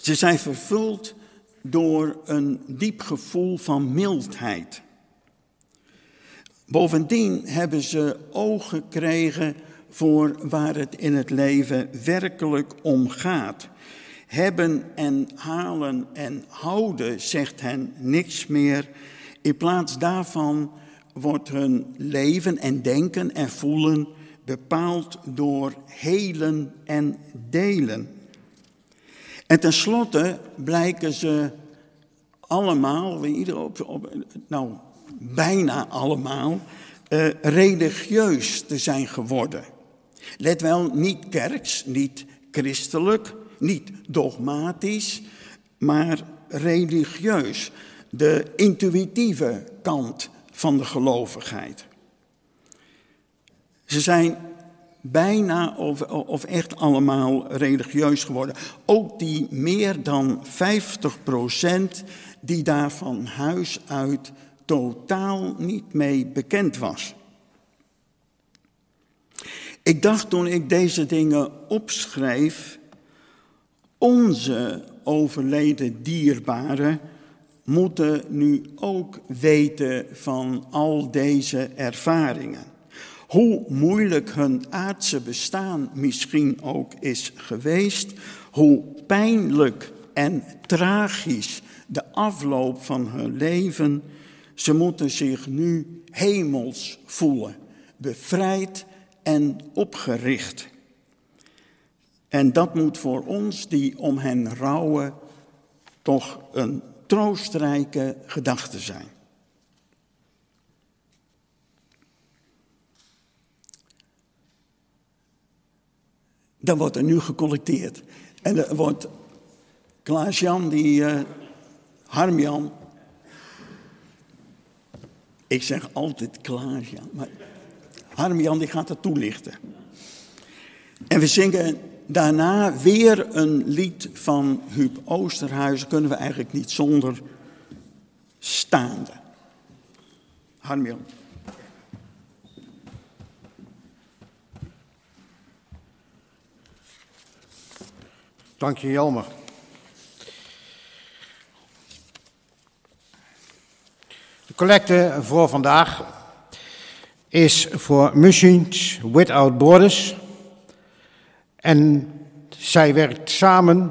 Speaker 3: Ze zijn vervuld door een diep gevoel van mildheid. Bovendien hebben ze oog gekregen voor waar het in het leven werkelijk om gaat. Hebben en halen en houden zegt hen niks meer. In plaats daarvan wordt hun leven en denken en voelen bepaald door helen en delen. En tenslotte blijken ze allemaal, op, op, nou bijna allemaal, uh, religieus te zijn geworden. Let wel, niet kerks, niet christelijk, niet dogmatisch, maar religieus. De intuïtieve kant van de gelovigheid. Ze zijn bijna of, of echt allemaal religieus geworden. Ook die meer dan 50% die daar van huis uit totaal niet mee bekend was. Ik dacht toen ik deze dingen opschreef, onze overleden dierbaren moeten nu ook weten van al deze ervaringen. Hoe moeilijk hun aardse bestaan misschien ook is geweest, hoe pijnlijk en tragisch de afloop van hun leven, ze moeten zich nu hemels voelen, bevrijd en opgericht. En dat moet voor ons die om hen rouwen toch een troostrijke gedachte zijn. Dan wordt er nu gecollecteerd. En er wordt Klaas-Jan, die uh, Harmjan. Ik zeg altijd Klaas-Jan, maar Harmjan die gaat het toelichten. En we zingen daarna weer een lied van Huub Oosterhuizen. Kunnen we eigenlijk niet zonder staande. Harmjan.
Speaker 5: Dank je, Jelmer. De collecte voor vandaag is voor Machines Without Borders. En zij werkt samen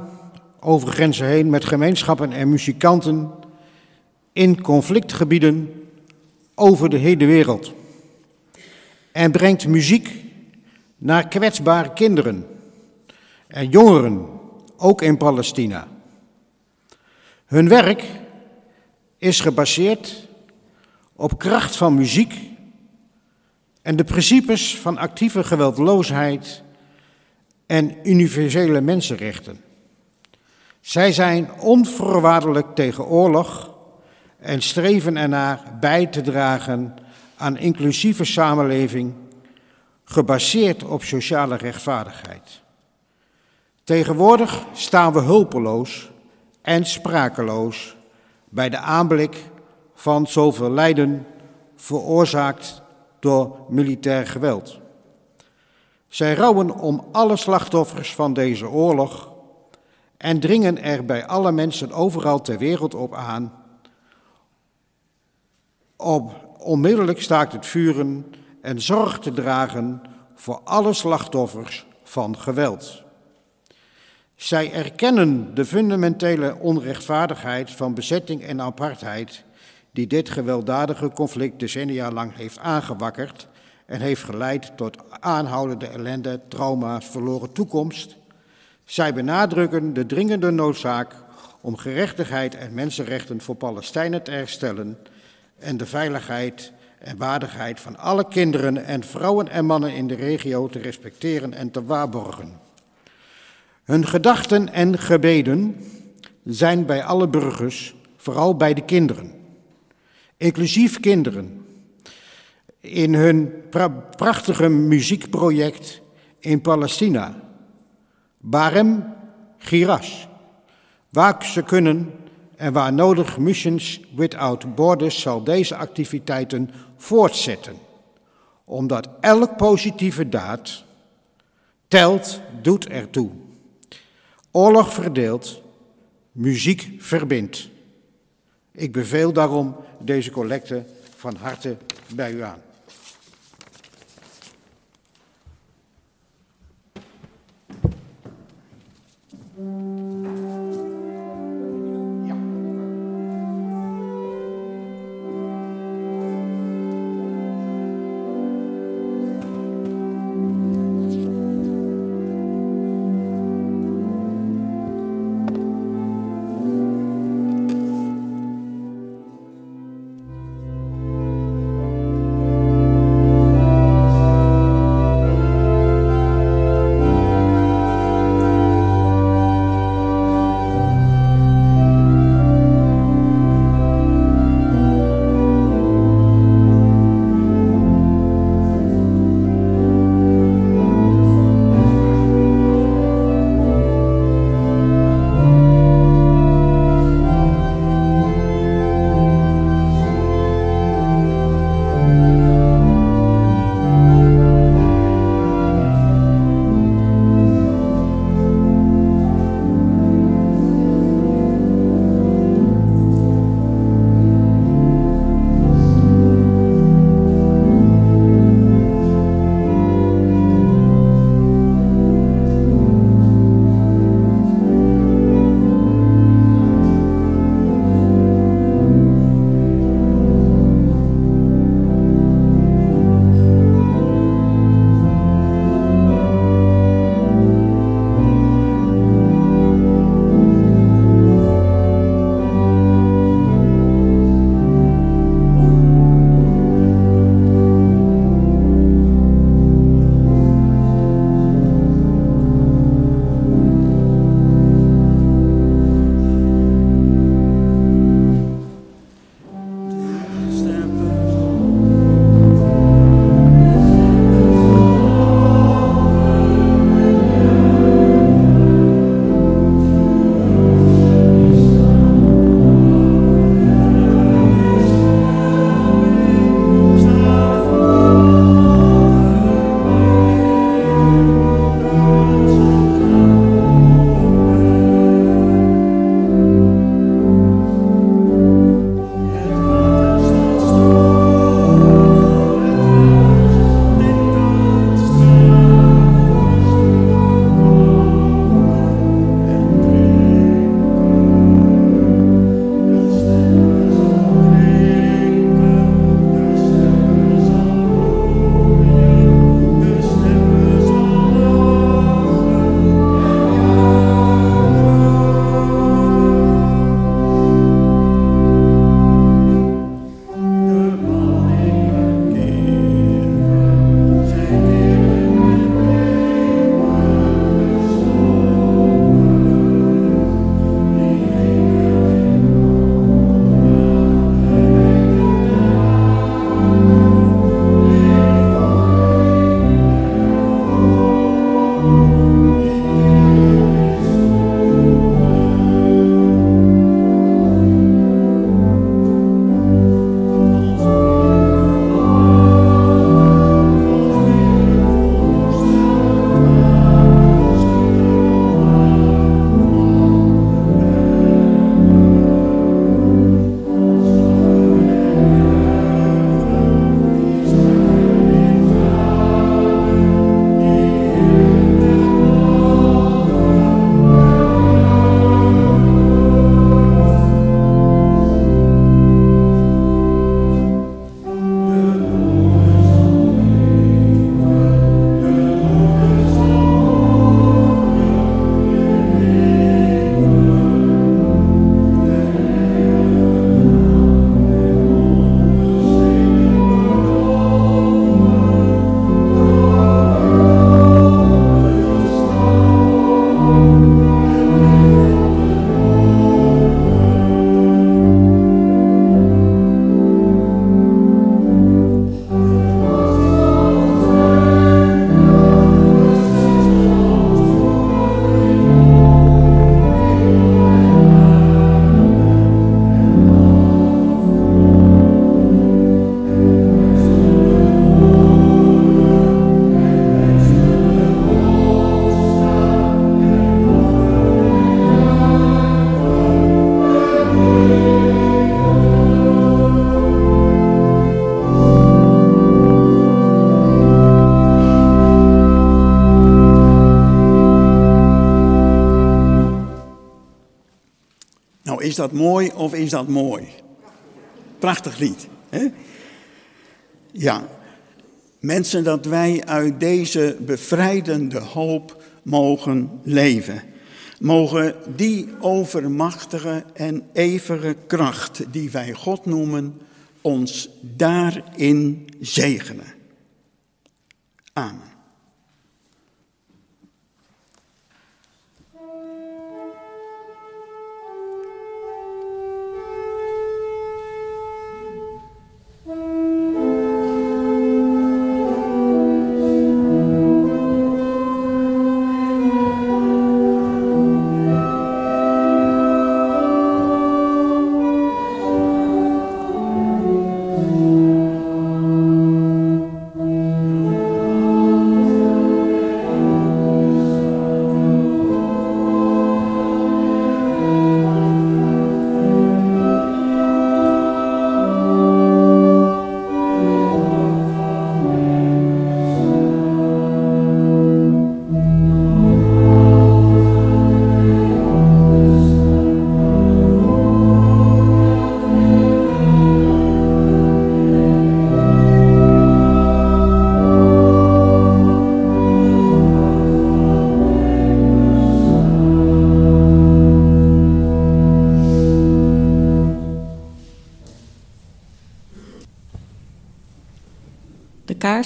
Speaker 5: over grenzen heen met gemeenschappen en muzikanten in conflictgebieden over de hele wereld. En brengt muziek naar kwetsbare kinderen en jongeren, ook in Palestina. Hun werk is gebaseerd op kracht van muziek en de principes van actieve geweldloosheid en universele mensenrechten. Zij zijn onvoorwaardelijk tegen oorlog en streven ernaar bij te dragen aan inclusieve samenleving gebaseerd op sociale rechtvaardigheid. Tegenwoordig staan we hulpeloos en sprakeloos bij de aanblik van zoveel lijden veroorzaakt door militair geweld. Zij rouwen om alle slachtoffers van deze oorlog en dringen er bij alle mensen overal ter wereld op aan om onmiddellijk staakt het vuren en zorg te dragen voor alle slachtoffers van geweld. Zij erkennen de fundamentele onrechtvaardigheid van bezetting en apartheid die dit gewelddadige conflict decennia lang heeft aangewakkerd en heeft geleid tot aanhoudende ellende, trauma, verloren toekomst. Zij benadrukken de dringende noodzaak om gerechtigheid en mensenrechten voor Palestijnen te herstellen en de veiligheid en waardigheid van alle kinderen en vrouwen en mannen in de regio te respecteren en te waarborgen. Hun gedachten en gebeden zijn bij alle burgers, vooral bij de kinderen, inclusief kinderen. In hun pra- prachtige muziekproject in Palestina. Barem Giras. Waar ze kunnen en waar nodig Missions Without Borders zal deze activiteiten voortzetten. Omdat elk positieve daad telt, doet ertoe. Oorlog verdeelt, muziek verbindt. Ik beveel daarom deze collecte van harte bij u aan.
Speaker 3: Is dat mooi of is dat mooi? Prachtig lied. Hè? Ja, mensen dat wij uit deze bevrijdende hoop mogen leven. Mogen die overmachtige en eeuwige kracht die wij God noemen, ons daarin zegenen. Amen.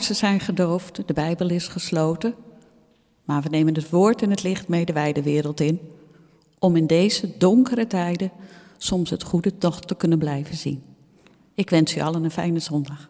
Speaker 2: Kaarsen zijn gedoofd, de Bijbel is gesloten, maar we nemen het woord en het licht mee de wijde wereld in, om in deze donkere tijden soms het goede toch te kunnen blijven zien. Ik wens u allen een fijne zondag.